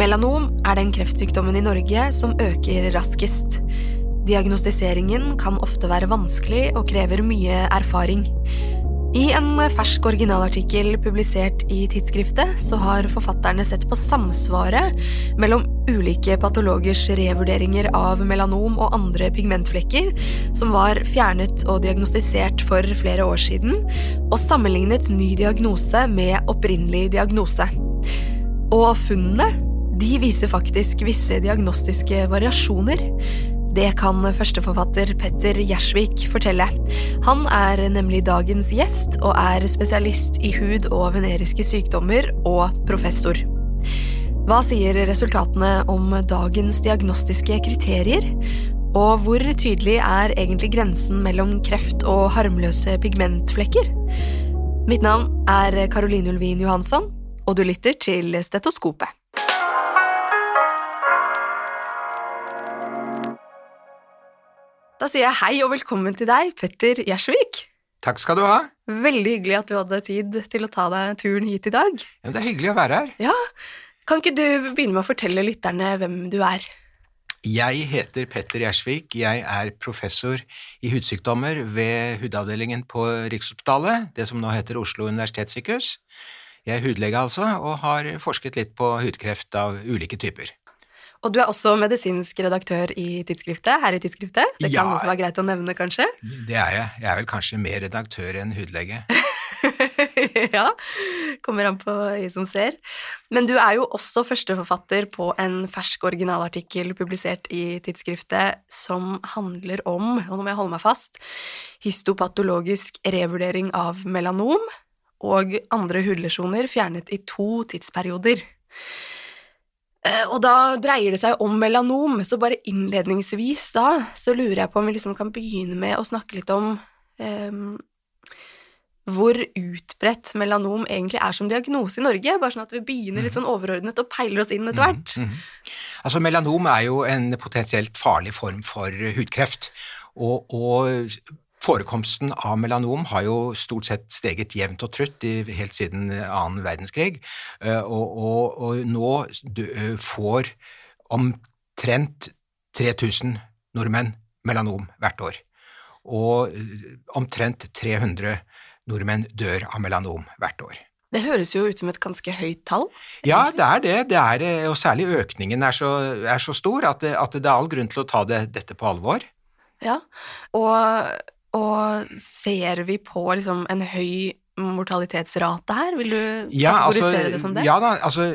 Melanom er den kreftsykdommen i Norge som øker raskest. Diagnostiseringen kan ofte være vanskelig og krever mye erfaring. I en fersk originalartikkel publisert i tidsskriftet så har forfatterne sett på samsvaret mellom ulike patologers revurderinger av melanom og andre pigmentflekker som var fjernet og diagnostisert for flere år siden, og sammenlignet ny diagnose med opprinnelig diagnose. Og funnene de viser faktisk visse diagnostiske variasjoner. Det kan førsteforfatter Petter Gjersvik fortelle. Han er nemlig dagens gjest og er spesialist i hud- og veneriske sykdommer og professor. Hva sier resultatene om dagens diagnostiske kriterier? Og hvor tydelig er egentlig grensen mellom kreft og harmløse pigmentflekker? Mitt navn er Caroline Ulvin Johansson, og du lytter til Stetoskopet. Da sier jeg hei og velkommen til deg, Petter Gjersvik. Takk skal du ha. Veldig hyggelig at du hadde tid til å ta deg turen hit i dag. Ja, det er hyggelig å være her. Ja, Kan ikke du begynne med å fortelle lytterne hvem du er? Jeg heter Petter Gjersvik. Jeg er professor i hudsykdommer ved hudavdelingen på Rikshospitalet, det som nå heter Oslo universitetssykehus. Jeg er hudlege altså, og har forsket litt på hudkreft av ulike typer. Og du er også medisinsk redaktør i tidsskriftet, her i tidsskriftet. Det kan Ja. også være greit å nevne, kanskje? Det er jeg. Jeg er vel kanskje mer redaktør enn hudlege. ja, kommer an på øyet som ser. Men du er jo også førsteforfatter på en fersk originalartikkel publisert i tidsskriftet som handler om, og nå må jeg holde meg fast, histopatologisk revurdering av melanom og andre hudlesjoner fjernet i to tidsperioder. Eh, Og da dreier det seg om melanom, så bare innledningsvis da, så lurer jeg på om vi liksom kan begynne med å snakke litt om um, hvor utbredt melanom egentlig er som diagnose i Norge, bare sånn at vi begynner litt sånn overordnet og peiler oss inn etter hvert. Mhm. Altså, melanom er jo en potensielt farlig form for hudkreft, og, og forekomsten av melanom har jo stort sett steget jevnt og trutt i, helt siden annen verdenskrig, Eh, og, og, og nå eh, får omtrent 3000 nordmenn melanom hvert år, og eh, omtrent 300 nordmenn dør av melanom hvert år. Det høres jo ut som et ganske høyt tall. Ja, det er det. det er, og særlig økningen er så, er så stor at det, at det er all grunn til å ta det, dette på alvor. Ja, og, og ser vi på liksom en høy mortalitetsrate her? Vil du Ja, kategorisere det som det? Ja da, altså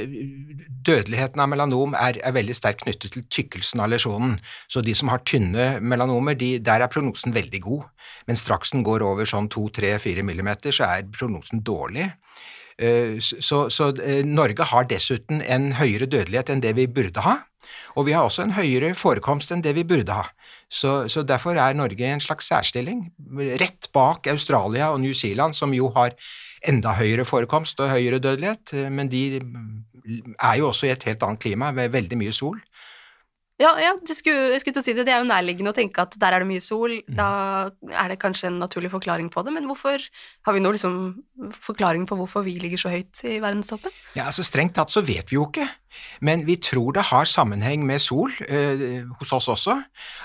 dødeligheten av melanom er, er veldig sterkt knyttet til tykkelsen av lesjonen. Så de som har tynne melanomer, de, der er prognosen veldig god. Men straks den går over sånn 2-3-4 millimeter, så er prognosen dårlig. Eh, Så, så eh, Norge har dessuten en høyere dødelighet enn det vi burde ha. Og vi har også en høyere forekomst enn det vi burde ha. Så, så derfor er Norge i en slags særstilling, rett bak Australia og New Zealand, som jo har enda høyere forekomst og høyere dødelighet, men de er jo også i et helt annet klima, med veldig mye sol. Ja, ja du skulle, jeg skulle til å si det. Det er jo nærliggende å tenke at der er det mye sol, Mm. da er det kanskje en naturlig forklaring på det, men hvorfor har vi nå liksom forklaring på hvorfor vi ligger så høyt i verdenstoppen? Ja, altså Strengt tatt så vet vi jo ikke, men vi tror det har sammenheng med sol eh, hos oss også.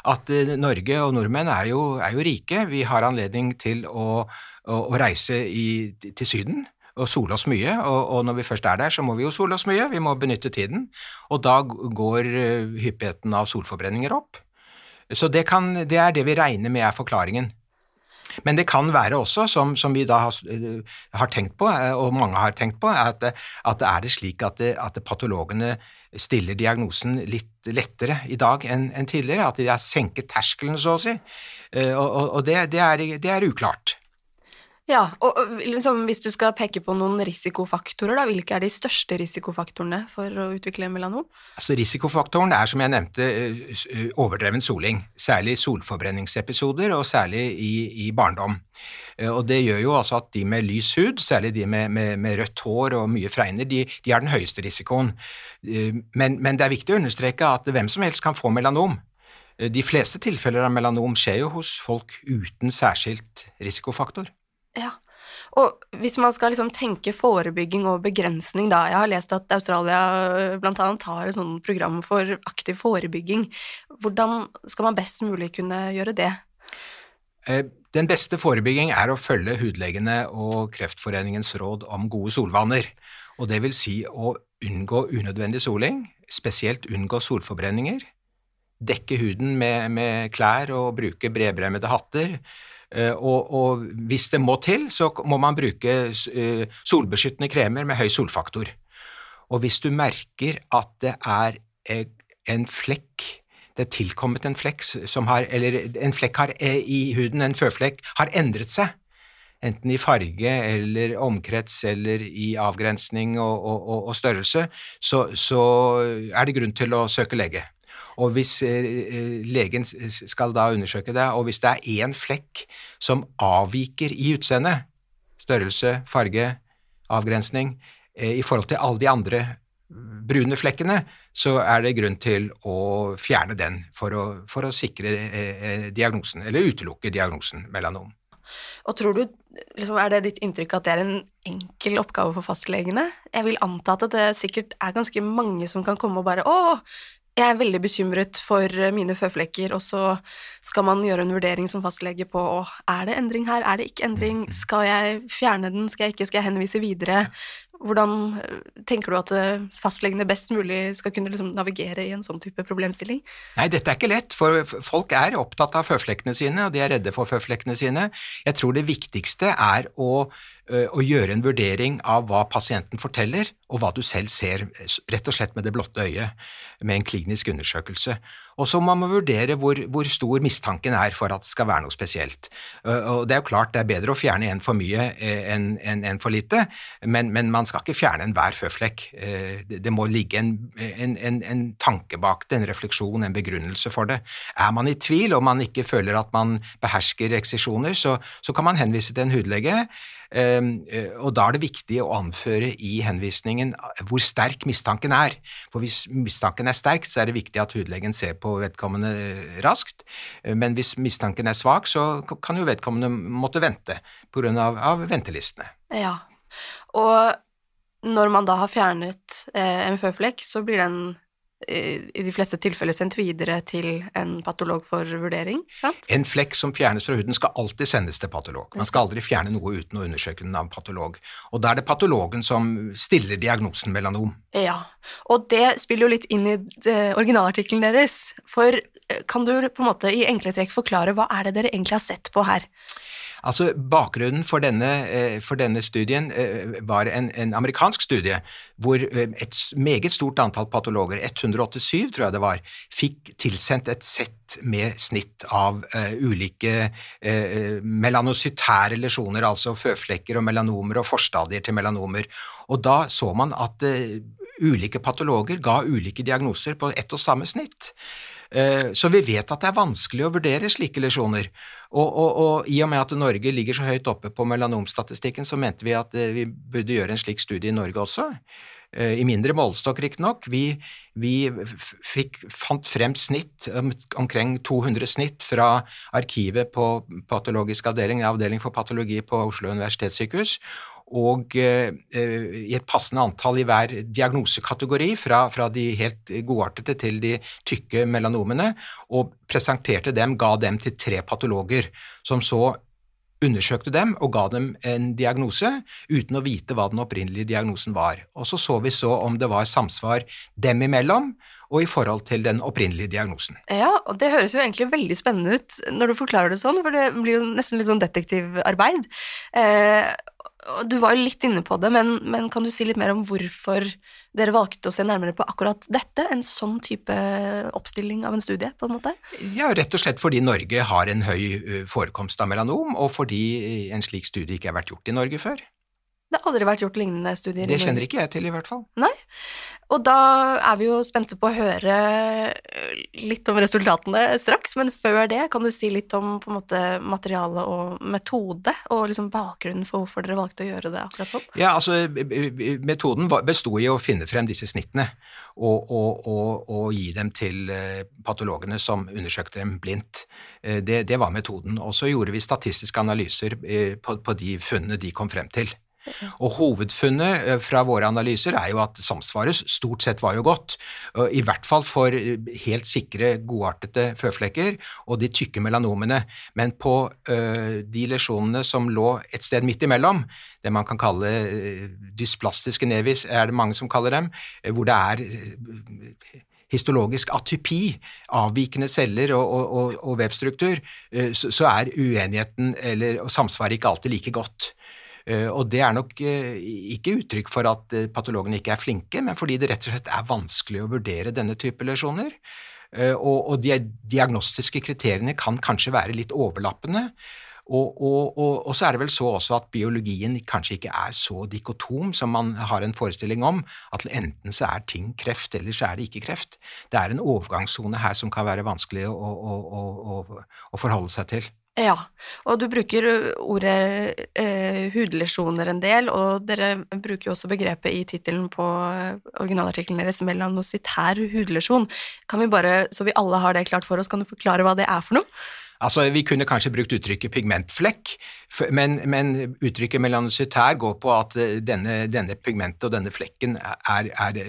At eh, Norge og nordmenn er jo, er jo rike. Vi har anledning til å, å, å reise i, til Syden og sole oss mye, og, og når vi først er der, så må vi jo sole oss mye. Vi må benytte tiden, og da går eh, hyppigheten av solforbrenninger opp. Så det, kan, det er det vi regner med er forklaringen. Men det kan være også, som, som vi da har, eh, har tenkt på, eh, og mange har tenkt på, at, at det er slik at, det, at det patologene stiller diagnosen litt lettere i dag enn enn tidligere, at de har senket terskelen, så å si. Eh, Og, og, og det, det, er, det er uklart. Ja, og liksom, hvis du skal peke på noen risikofaktorer, da, hvilke er de største risikofaktorene for å utvikle melanom? Altså Risikofaktoren er, som jeg nevnte, eh, overdreven soling. Særlig solforbrenningsepisoder, og særlig i, i barndom. Eh, Og Det gjør jo altså at de med lys hud, særlig de med, med, med rødt hår og mye fregner, de, de har den høyeste risikoen. Eh, Men, men det er viktig å understreke at hvem som helst kan få melanom. De fleste tilfeller av melanom skjer jo hos folk uten særskilt risikofaktor. Ja, Og hvis man skal liksom tenke forebygging og begrensning, da Jeg har lest at Australia øh, blant annet har et sånt program for aktiv forebygging. Hvordan skal man best mulig kunne gjøre det? Eh, den beste forebygging er å følge hudlegene og Kreftforeningens råd om gode solvaner. Og det vil si å unngå unødvendig soling, spesielt unngå solforbrenninger. Dekke huden med, med klær og bruke bredbremmede hatter. Eh, og, og, hvis det må til, så må man bruke eh, solbeskyttende kremer med høy solfaktor. Og hvis du merker at det er eh, en flekk det er tilkommet en flekk som har, eller en flekk har, i huden, en føflekk, har endret seg, enten i farge eller omkrets eller i avgrensning og, og, og størrelse, så, så, er det grunn til å søke lege. Og hvis eh, eh, legen skal da undersøke det, og hvis det er én flekk som avviker i utseendet, størrelse, farge, avgrensning, eh, i forhold til alle de andre brune flekkene, så er det grunn til å fjerne den for å, for å sikre diagnosen, eller utelukke diagnosen melanom. Og tror du, liksom, Er det ditt inntrykk at det er en enkel oppgave for fastlegene? Jeg vil anta at det sikkert er ganske mange som kan komme og bare 'Å, jeg er veldig bekymret for eh, mine føflekker, og så skal man gjøre en vurdering som fastlege på er det endring her, er det ikke endring, mm. skal jeg fjerne den, skal jeg ikke, skal jeg henvise videre? Hvordan eh, tenker du at eh, fastlegene best mulig skal kunne liksom navigere i en sånn type problemstilling? Nei, dette er ikke lett, for folk er opptatt av føflekkene sine, og de er redde for føflekkene sine. Jeg tror det viktigste er å å gjøre en vurdering av hva pasienten forteller, og hva du selv ser, rett og slett med det blotte øyet, med en klinisk undersøkelse. Og så må man vurdere hvor, hvor, stor mistanken er for at det skal være noe spesielt. Og Det er jo klart det er bedre å fjerne en for mye enn en, en for lite, men, men, man skal ikke fjerne enhver føflekk. Det, må ligge en, en, tanke bak det, en refleksjon, en begrunnelse for det. Er man i tvil og man ikke føler at man behersker eksisjoner, så, så kan man henvise til en hudlege. Ehm, eh, og Da er det viktig å anføre i henvisningen hvor sterk mistanken er. For Hvis mistanken er sterk, så er det viktig at hudlegen ser på vedkommende eh, raskt. Eh, men hvis mistanken er svak, så kan jo vedkommende måtte vente pga. Av, av ventelistene. Ja, og når man da har fjernet en føflekk, så blir den i de fleste tilfeller sendt videre til en patolog for vurdering, sant? En flekk som fjernes fra huden skal alltid sendes til patolog. Man skal aldri fjerne noe uten å undersøke den av patolog. Og da er det patologen som stiller diagnosen melanom. Ja, og det spiller jo litt inn i originalartikkelen deres. For eh, kan du på en måte i enkle trekk forklare hva er det dere egentlig har sett på her? Altså, Bakgrunnen for denne, eh, for denne studien eh, var en, en, amerikansk studie hvor eh, et meget stort antall patologer, 187 tror jeg det var, fikk tilsendt et sett med snitt av ulike melanocytære lesjoner, altså føflekker og melanomer og forstadier til melanomer. Og da så man at ulike patologer ga ulike diagnoser på ett og samme snitt. Så vi vet at det er vanskelig å vurdere slike lesjoner. Og, og, og, i og med at Norge ligger så høyt oppe på melanomstatistikken, så mente vi at eh, vi burde gjøre en slik studie i Norge også. Eh, I mindre målestokk, riktignok. Vi, vi fikk, fant frem snitt, omkring 200 snitt, fra arkivet på patologisk avdeling, avdeling for patologi på Oslo universitetssykehus og eh, i et passende antall i hver diagnosekategori, fra, fra, de helt godartede til de tykke melanomene, og presenterte dem, ga dem til tre patologer, som så undersøkte dem og ga dem en diagnose uten å vite hva den opprinnelige diagnosen var. Og så så vi så om det var samsvar dem imellom og i forhold til den opprinnelige diagnosen. Ja, og det høres jo egentlig veldig spennende ut når du forklarer det sånn, for det blir jo nesten litt sånn detektivarbeid. Eh, du var jo litt inne på det, men, men, kan du si litt mer om hvorfor dere valgte å se nærmere på akkurat dette, en sånn type oppstilling av en studie, på en måte? Ja, rett og slett fordi Norge har en høy forekomst av melanom, og fordi en slik studie ikke har vært gjort i Norge før. Det har aldri vært gjort lignende studier. Det kjenner ikke jeg til, i hvert fall. Nei. Og da er vi jo spente på å høre eh, litt om resultatene straks, men før det kan du si litt om på en måte materiale og metode, og liksom bakgrunnen for hvorfor dere valgte å gjøre det akkurat sånn? Ja, altså Metoden besto i å finne frem disse snittene og, og, og, og gi dem til eh, patologene som undersøkte dem blindt. Eh, det, det var metoden. Og så gjorde vi statistiske analyser på, på de funnene de kom frem til. Og Hovedfunnet eh, fra våre analyser er jo at samsvaret stort sett var jo godt, i hvert fall for eh, helt sikre, godartede føflekker og de tykke melanomene. Men på de lesjonene som lå et sted midt imellom, det man kan kalle dysplastiske nevis, er det mange som kaller dem, hvor det er histologisk atypi, avvikende celler og, og, og, og vevstruktur, så, så, er uenigheten eller samsvaret ikke alltid like godt. Eh, og det er nok eh, ikke uttrykk for at eh, patologene ikke er flinke, men fordi det rett og slett er vanskelig å vurdere denne type lesjoner. Og, de diagnostiske kriteriene kan kanskje være litt overlappende. Og, og, og, og, så er det vel så også at biologien kanskje ikke er så dikotom som man har en forestilling om, at enten så er ting kreft, eller så er det ikke kreft. Det er en overgangssone her som kan være vanskelig å, å, å, å forholde seg til. Ja, og du bruker ordet eh, hudlesjoner en del, og dere bruker jo også begrepet i tittelen på originalartikkelen deres, melanocytær hudlesjon. Kan vi bare, så vi alle har det klart for oss, kan du forklare hva det er for noe? Altså, Vi kunne kanskje brukt uttrykket pigmentflekk, men, men uttrykket melanocytær går på at denne, denne pigmentet og denne flekken er, er,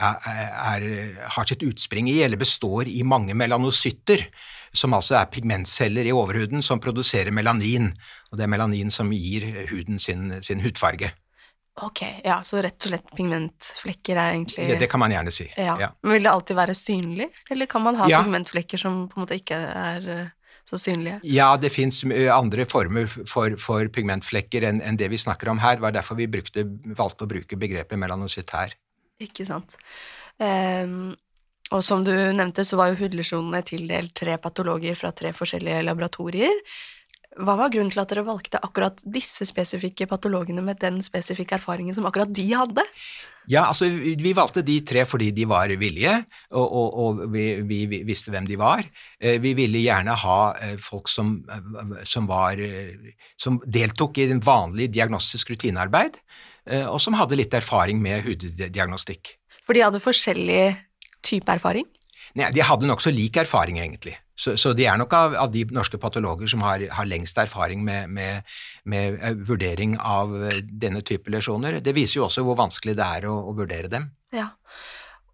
er, har sitt utspring i, eller består i mange melanocytter som altså er pigmentceller i overhuden som produserer melanin, og det er melanin som gir huden sin, sin hudfarge. Ok, ja, så rett og slett pigmentflekker er egentlig ja, Det kan man gjerne si. Ja. ja. Men Vil det alltid være synlig, eller kan man ha ja. pigmentflekker som på en måte ikke er eh, så synlige? Ja, det fins andre former for, for pigmentflekker enn en det vi snakker om her. Det var derfor vi brukte, valgte å bruke begrepet melanocytær. Ikke sant. Um, og som du nevnte, så var jo hudlesjonene tildelt tre patologer fra tre forskjellige laboratorier. Hva var grunnen til at dere valgte akkurat disse spesifikke patologene med den spesifikke erfaringen som akkurat de hadde? Ja, altså Vi valgte de tre fordi de var villige, og, og, og vi, vi, vi, visste hvem de var. Eh, vi ville gjerne ha eh, folk som, eh, som, var, som deltok i den vanlige diagnostisk rutinearbeid, og som hadde litt erfaring med huddiagnostikk. For de hadde forskjellig type erfaring? Nei, De hadde nokså lik erfaring, egentlig. Så, så, de er nok av, av, de norske patologer som har, har lengst erfaring med, med, med, eh, vurdering av eh, denne type lesjoner. Det viser jo også hvor vanskelig det er å, å vurdere dem. Ja,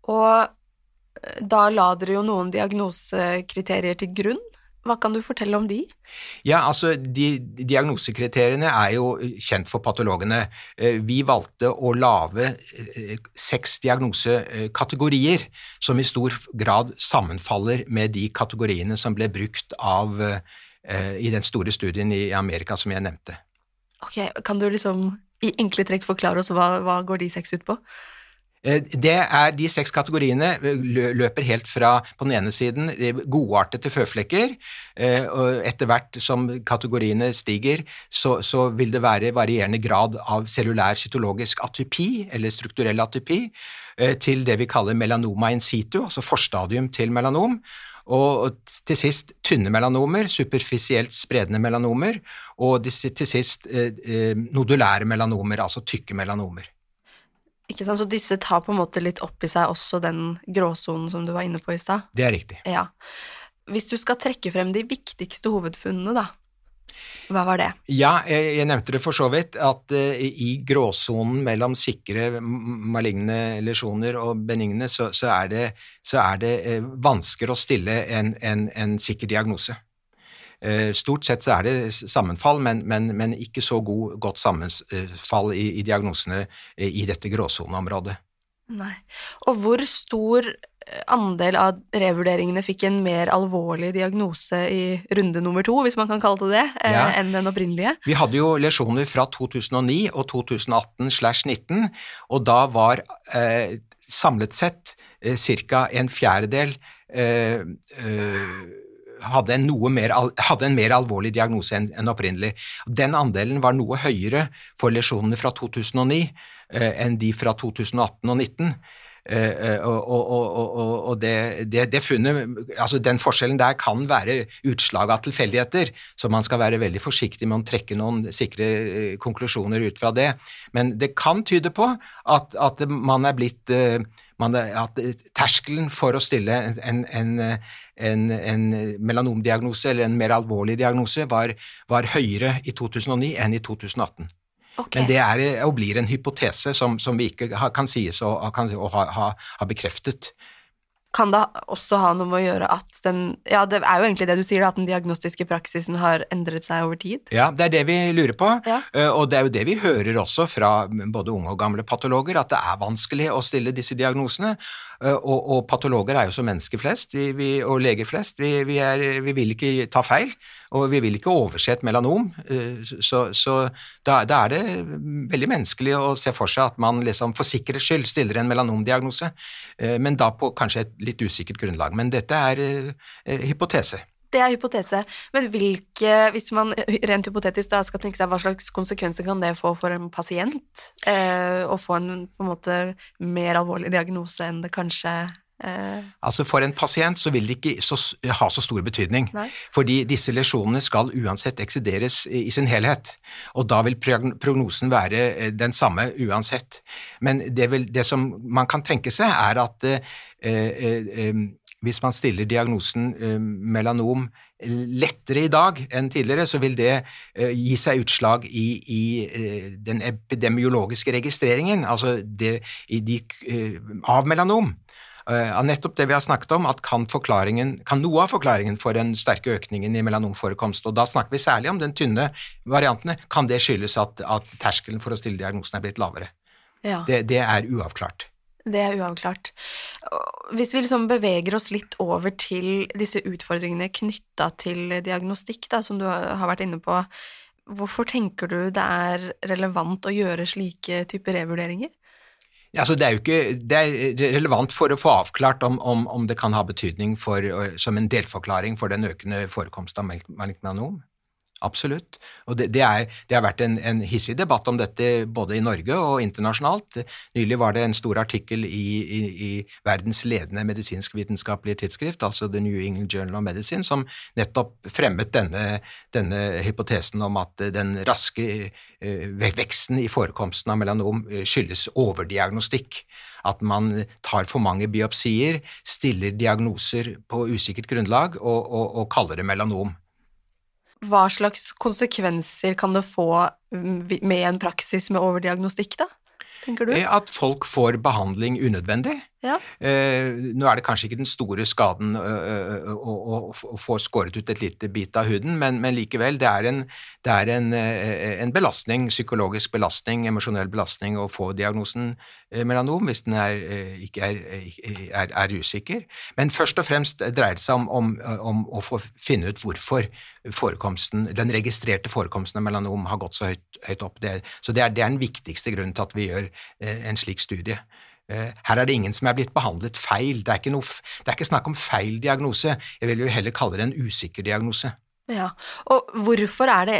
og eh, da la dere jo noen diagnosekriterier til grunn hva kan du fortelle om de? Ja, altså, de, Diagnosekriteriene er jo kjent for patologene. Eh, vi valgte å lage eh, seks diagnosekategorier som i stor grad sammenfaller med de kategoriene som ble brukt av, eh, i den store studien i Amerika som jeg nevnte. Ok, Kan du liksom i enkle trekk forklare oss hva, hva går de seks ut på? Eh, det er De seks kategoriene eh, løper helt fra på den ene siden godartede føflekker, eh, og etter hvert som kategoriene stiger, så, så, vil det være varierende grad av cellulær cytologisk atypi, eller strukturell atypi, til det vi kaller melanoma in situ, altså forstadium til melanom. Og til sist tynne melanomer, superfisielt spredende melanomer, og til sist nodulære melanomer, altså tykke melanomer. Ikke sant, Så disse tar på en måte litt opp i seg også den gråsonen som du var inne på i stad? Det er riktig. Ja. Hvis du skal trekke frem de viktigste hovedfunnene, da, hva var det? Ja, jeg, jeg nevnte det for så vidt, at uh, i gråsonen mellom sikre maligne lesjoner og benigne, så, så er det, så er det uh, vanskelig å stille en, en, en sikker diagnose. Eh, stort sett så er det sammenfall, men, men, men ikke så god, godt sammenfall i, i diagnosene eh, i dette gråsoneområdet. Nei. Og hvor stor eh, andel av revurderingene fikk en mer alvorlig diagnose i runde nummer to, hvis man kan kalle det det, ja. enn den opprinnelige? Vi hadde jo lesjoner fra 2009 og 2018 slash 19, og da var eh, samlet sett eh, ca. en fjerdedel eh, hadde en, mer, hadde en, mer, alvorlig diagnose enn en opprinnelig. Den andelen var noe høyere for lesjonene fra 2009 eh, enn de fra 2018 og 2019. Uh, og, og, og, og det, det, det, funnet, altså Den forskjellen der kan være utslag av tilfeldigheter, så man skal være veldig forsiktig med å trekke noen sikre uh, konklusjoner ut fra det. Men det kan tyde på at, at man er blitt man, at terskelen for å stille en, en, en, en, melanomdiagnose eller en mer alvorlig diagnose var, var høyere i 2009 enn i 2018. Okay. Men det er og blir en hypotese som, som vi ikke kan sies å ha, ha, ha bekreftet kan det også ha noe med å gjøre at den Ja, det er jo egentlig det du sier, at den diagnostiske praksisen har endret seg over tid? Ja, det er det vi lurer på, ja. Eh, og det er jo det vi hører også fra både unge og gamle patologer, at det er vanskelig å stille disse diagnosene. Eh, og, og patologer er jo som mennesker flest, vi, vi, og leger flest. Vi, vi, er, vi vil ikke ta feil, og vi vil ikke overse et melanom. Eh, så, så da, da, er det veldig menneskelig å se for seg at man liksom for sikkerhets skyld stiller en melanomdiagnose, men da på kanskje et litt usikkert grunnlag. Men dette er eh, hypotese. Det er hypotese, men hvilke, hvis man rent hypotetisk da skal tenke seg hva slags konsekvenser kan det få for en pasient eh, å få en på en måte mer alvorlig diagnose enn det kanskje Eh. Altså For en pasient så vil det ikke så, ha så stor betydning, Nei. fordi disse lesjonene skal uansett eksideres i, sin helhet, og da vil prognosen være eh, den samme uansett. Men det, vil, det som man kan tenke seg, er at Eh, eh, hvis man stiller diagnosen eh, melanom lettere i dag enn tidligere, så vil det gi seg utslag i, i den epidemiologiske registreringen, altså det, de, av melanom. Av nettopp det vi har snakket om, at kan, kan, noe av forklaringen for den sterke økningen i melanomforekomst, og da snakker vi særlig om den tynne variantene, kan det skyldes at, at terskelen for å stille diagnosen er blitt lavere. Ja. Det, det er uavklart. Det er uavklart. Hvis vi liksom beveger oss litt over til disse utfordringene knytta til diagnostikk, da, som du har vært inne på, hvorfor tenker du det er relevant å gjøre slike typer revurderinger? Altså, det er ikke det er relevant for å få avklart om, om, om det kan ha betydning for, som en delforklaring for den økende forekomsten av malignt melanom. Absolutt. Og det, det, er, det, har vært en, en, hissig debatt om dette både i Norge og internasjonalt. Nylig var det en stor artikkel i, i, i verdens ledende medisinsk-vitenskapelige tidsskrift, altså The New England Journal of Medicine, som nettopp fremmet denne, denne hypotesen om at den raske uh, veksten i forekomsten av melanom uh, skyldes overdiagnostikk at man tar for mange biopsier, stiller diagnoser på usikkert grunnlag og, og, og kaller det melanom hva slags konsekvenser kan det få med en praksis med overdiagnostikk, da? tenker du? At folk får behandling unødvendig. Ja. Eh, nå er det kanskje ikke den store skaden å få skåret ut et lite bit av huden, men, men likevel, det er, en, det er en, en, belastning, psykologisk belastning, emosjonell belastning å få diagnosen melanom hvis den er, ikke er, er, er, usikker. Men først og fremst dreier det seg om, om, om å få finne ut hvorfor den registrerte forekomsten av melanom har gått så høyt, høyt opp. Det, så det er, det er den viktigste grunnen til at vi gjør en slik studie. Eh, her er det ingen som er blitt behandlet feil. Det er noe, det er ikke snakk om feil diagnose. Jeg vil jo heller kalle det en usikker diagnose. Ja, og hvorfor er, det,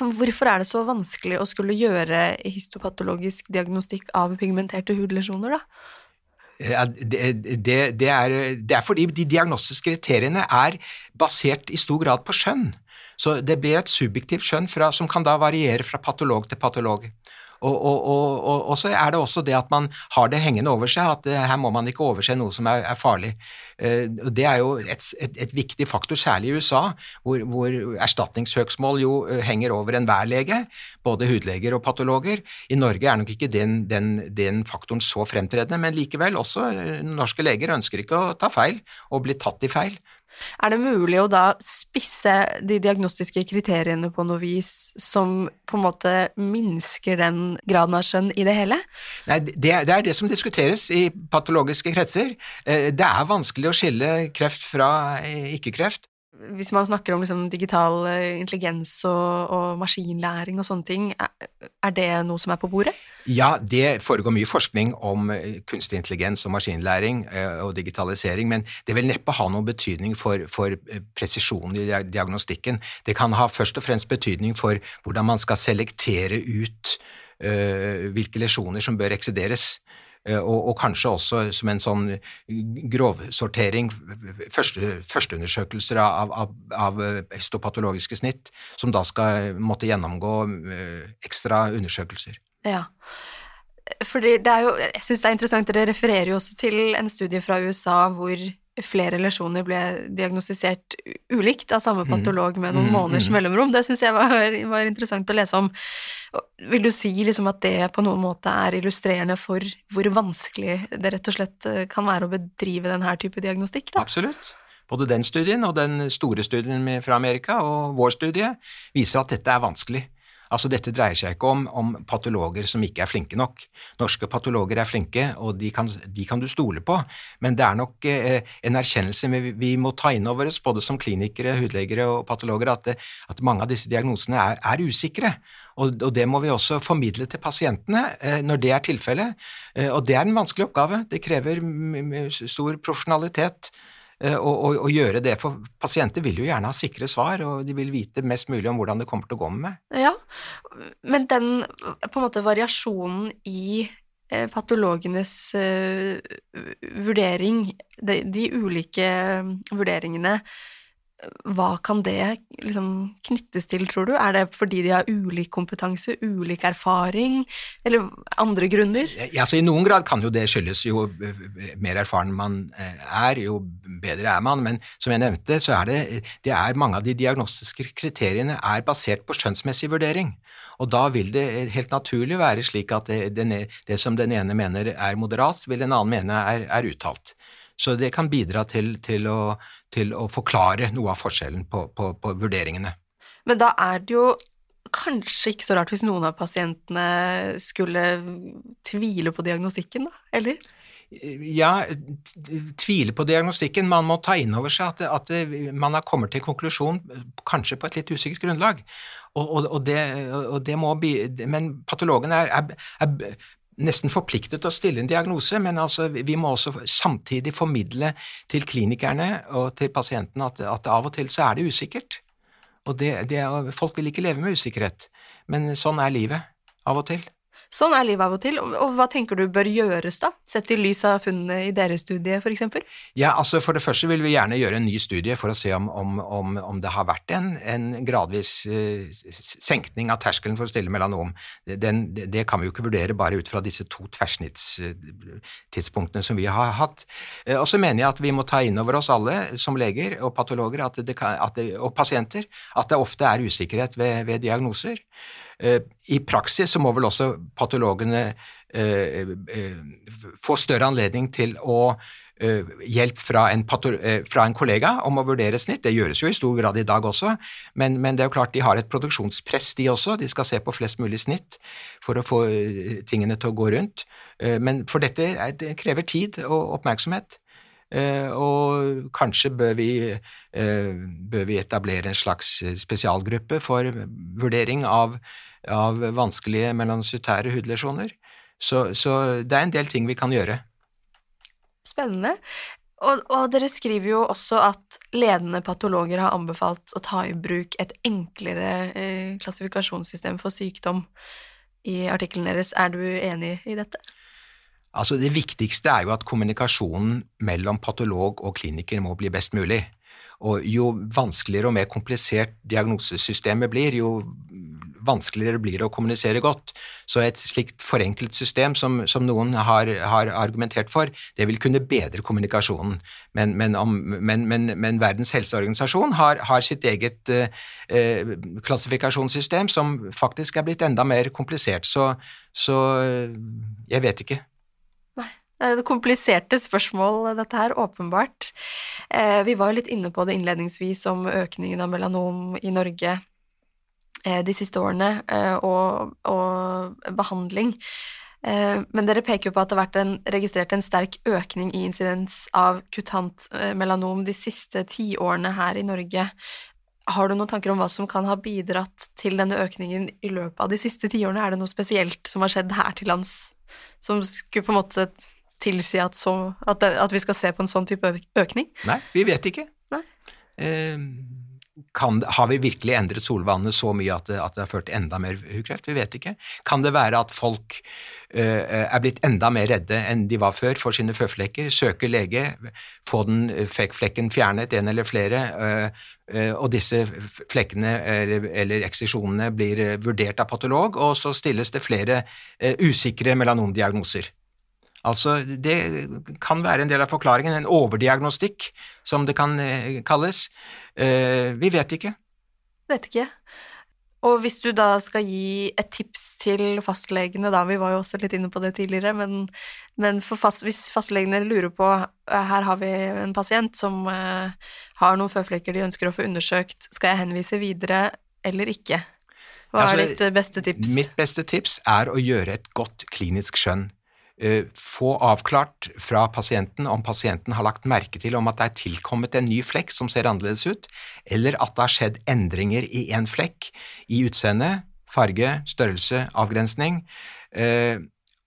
hvorfor er det så vanskelig å skulle gjøre histopatologisk diagnostikk av pigmenterte hudlesjoner, da? Ja, det, det, det, er, det, er, fordi de diagnostiske kriteriene er basert i stor grad på skjønn. Så det blir et subjektivt skjønn fra, som kan da variere fra patolog til patolog. Og, og, og, og, så er det også det at man har det hengende over seg, at eh, her må man ikke overse noe som er, er farlig. Eh, det er jo et, et, et, viktig faktor, særlig i USA, hvor, hvor erstatningssøksmål jo eh, henger over enhver lege, både hudleger og patologer. I Norge er nok ikke den, den, den faktoren så fremtredende, men likevel, også norske leger ønsker ikke å ta feil og bli tatt i feil. Er det mulig å da spisse de diagnostiske kriteriene på noe vis som på en måte minsker den graden av skjønn i det hele? Nei, det, det er det som diskuteres i patologiske kretser. Eh, det er vanskelig å skille kreft fra eh, ikke-kreft. Hvis man snakker om liksom digital eh, intelligens og, og, maskinlæring og sånne ting, er det noe som er på bordet? Ja, det foregår mye forskning om eh, kunstig intelligens og maskinlæring eh, og digitalisering, men det vil neppe ha noen betydning for, for eh, presisjonen i diagnostikken. Det kan ha først og fremst betydning for hvordan man skal selektere ut uh, hvilke lesjoner som bør eksideres. Og, og, kanskje også som en sånn grovsortering, første, førsteundersøkelser av, av, av histopatologiske snitt, som da skal måtte gjennomgå ekstra undersøkelser. Ja. Fordi det er jo Jeg syns det er interessant, dere refererer jo også til en studie fra USA hvor flere lesjoner ble diagnostisert ulikt av samme mm. patolog med noen mm, måneders mm. mellomrom. Det syns jeg var, var, interessant å lese om. Vil du si liksom at det på noen måte er illustrerende for hvor vanskelig det rett og slett eh, kan være å bedrive denne type diagnostikk? Da? Absolutt. Både den studien og den store studien fra Amerika og vår studie viser at dette er vanskelig. Altså, dette dreier seg ikke om, om, patologer som ikke er flinke nok. Norske patologer er flinke, og de kan, de kan du stole på, men det er nok eh, en erkjennelse vi, vi, må ta inn over oss, både som klinikere, hudlegere og patologer, at, at mange av disse diagnosene er, er usikre. Og, og, det må vi også formidle til pasientene eh, når det er tilfellet. Eh, og det er en vanskelig oppgave. Det krever stor profesjonalitet. Eh, og, gjøre det, for pasienter vil jo gjerne ha sikre svar, og de vil vite mest mulig om hvordan det kommer til å gå med. Ja, men den på en måte variasjonen i eh, patologenes uh, vurdering, de, de, ulike vurderingene, hva kan det liksom knyttes til, tror du? Er det fordi de har ulik kompetanse, ulik erfaring, eller andre grunner? Ja, altså I noen grad kan jo det skyldes jo mer erfaren man eh, er, jo bedre er man, men som jeg nevnte, så er det, det er mange av de diagnostiske kriteriene er basert på skjønnsmessig vurdering. Og da vil det helt naturlig være slik at det, det, det som den ene mener er moderat, vil den annen mene er, er uttalt. Så det kan bidra til, til, å, til å, forklare noe av forskjellen på, på, på, vurderingene. Men da er det jo kanskje ikke så rart hvis noen av pasientene skulle tvile på diagnostikken, da, eller? Ja, tvile på diagnostikken. Man må ta inn over seg at, at man har kommet til konklusjon kanskje på et litt usikkert grunnlag. Og, og, og, det, og det, må bli, men patologen er, er, er, nesten forpliktet til å stille en diagnose, men altså, vi må også samtidig formidle til klinikerne og til pasientene at, at av og til så er det usikkert. Og det, det, folk vil ikke leve med usikkerhet, men sånn er livet av og til. Sånn er livet av og til, og hva tenker du bør gjøres da, sett i lys av funnene i deres studie f.eks.? Ja, altså For det første vil vi gjerne gjøre en ny studie for å se om, om, om, om det har vært en, en gradvis uh, senkning av terskelen for å stille melanom. Den, det, kan vi jo ikke vurdere bare ut fra disse to tverrsnittstidspunktene som vi har hatt. Uh, og så mener jeg at vi må ta inn over oss alle som leger og patologer at det at det, og pasienter at det ofte er usikkerhet ved, ved diagnoser. Eh, I praksis så må vel også patologene eh, eh, få større anledning til å hjelp fra en, fra en, kollega om å vurdere snitt. Det gjøres jo i stor grad i dag også, men, men, det er jo klart de har et produksjonspress, de også. De skal se på flest mulig snitt for å få tingene til å gå rundt. Men for dette det krever tid og oppmerksomhet. Og kanskje bør vi, bør vi etablere en slags spesialgruppe for vurdering av av vanskelige melanocytære hudlesjoner. Så, så, det er en del ting vi kan gjøre. Spennende. Og, og, dere skriver jo også at ledende patologer har anbefalt å ta i bruk et enklere eh, klassifikasjonssystem for sykdom i artikkelen deres. Er du enig i dette? Altså Det viktigste er jo at kommunikasjonen mellom patolog og kliniker må bli best mulig. Og jo vanskeligere og mer komplisert diagnosesystemet blir, jo vanskeligere blir det å kommunisere godt. Så et slikt forenklet system som, som noen har, har, argumentert for, det vil kunne bedre kommunikasjonen. Men, men, om, men, men Verdens helseorganisasjon har, har sitt eget eh, eh, klassifikasjonssystem som faktisk er blitt enda mer komplisert. Så, så eh, jeg vet ikke. Det er kompliserte spørsmål, dette her, åpenbart. Eh, vi var litt inne på det innledningsvis om økningen av melanom i Norge de siste årene, eh, og, og behandling. Eh, men dere peker jo på at det har vært en, registrert en sterk økning i insidens av kutant melanom de siste tiårene her i Norge. Har du noen tanker om hva som kan ha bidratt til denne økningen i løpet av de siste tiårene? Er det noe spesielt som har skjedd her til lands som skulle på en måte tilsi at, så, at, det, at vi skal se på en sånn type økning? Nei, vi vet ikke. Nei. Eh, kan, har vi virkelig endret solvannet så mye at det, at det har ført til enda mer hudkreft? Vi vet ikke. Kan det være at folk uh, er blitt enda mer redde enn de var før for sine føflekker? Søker lege, få den flekken fjernet, en eller flere, uh, uh, og disse flekkene eller, eller eksisjonene blir vurdert av patolog, og så stilles det flere usikre melanomdiagnoser. Altså, det kan være en del av forklaringen, en overdiagnostikk, som det kan kalles. Eh, vi vet ikke. Vet ikke. Og hvis du da skal gi et tips til fastlegene, da, vi var jo også litt inne på det tidligere, men, men fast, hvis fastlegene lurer på eh, her har vi en pasient som uh, har noen føflekker de ønsker å få undersøkt, skal jeg henvise videre eller ikke? Hva altså, er ditt beste tips? Mitt beste tips er å gjøre et godt klinisk skjønn. Eh, få avklart fra pasienten om pasienten har lagt merke til om at det er tilkommet en ny flekk som ser annerledes ut, eller at det har skjedd endringer i en flekk i utseende, farge, størrelse, avgrensning, eh,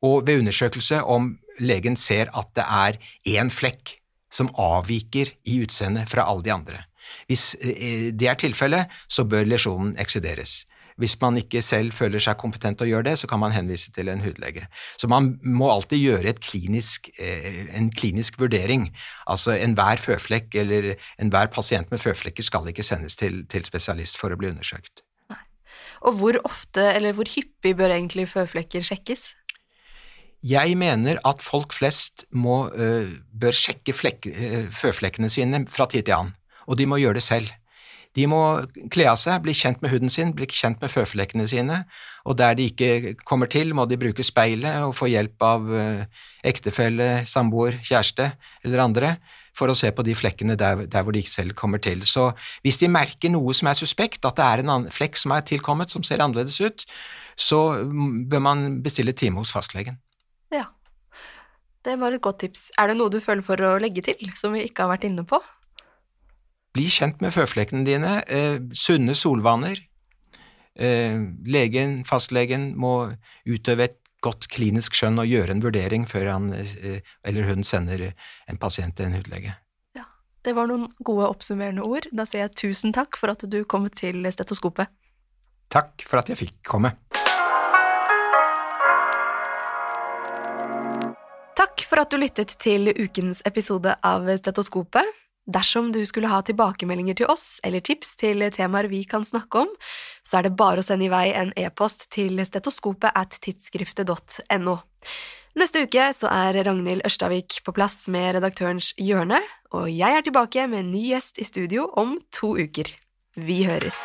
og ved undersøkelse om legen ser at det er én flekk som avviker i utseende fra alle de andre. Hvis eh, det er tilfellet, så bør lesjonen eksideres. Hvis man ikke selv føler seg kompetent til å gjøre det, så kan man henvise til en hudlege. Så man må alltid gjøre klinisk, eh, en klinisk vurdering. Altså enhver føflekk eller enhver pasient med føflekker skal ikke sendes til, til spesialist for å bli undersøkt. Nei. Og hvor ofte eller hvor hyppig bør egentlig føflekker sjekkes? Jeg mener at folk flest må, uh, bør sjekke flek, uh, føflekkene sine fra tid til annen, og de må gjøre det selv. De må kle av seg, bli kjent med huden sin, bli kjent med føflekkene sine, og der de ikke kommer til, må de bruke speilet og få hjelp av uh, ektefelle, samboer, kjæreste eller andre for å se på de flekkene der, der, hvor de ikke selv kommer til. Så hvis de merker noe som er suspekt, at det er en flekk som er tilkommet, som ser annerledes ut, så bør man bestille time hos fastlegen. Ja, det var et godt tips. Er det noe du føler for å legge til, som vi ikke har vært inne på? Bli kjent med føflekkene dine. Eh, sunne solvaner. Eh, legen, fastlegen, må utøve et godt klinisk skjønn og gjøre en vurdering før han eh, eller hun sender en pasient til en hudlege. Ja, Det var noen gode oppsummerende ord. Da sier jeg tusen takk for at du kom til stetoskopet. Takk for at jeg fikk komme. Takk for at du lyttet til ukens episode av Stetoskopet. Dersom du skulle ha tilbakemeldinger til oss eller tips til temaer vi kan snakke om, så er det bare å sende i vei en e-post til stetoskopet at tidsskriftet.no. Neste uke så er Ragnhild Ørstavik på plass med redaktørens hjørne, og jeg er tilbake med en ny gjest i studio om to uker. Vi høres!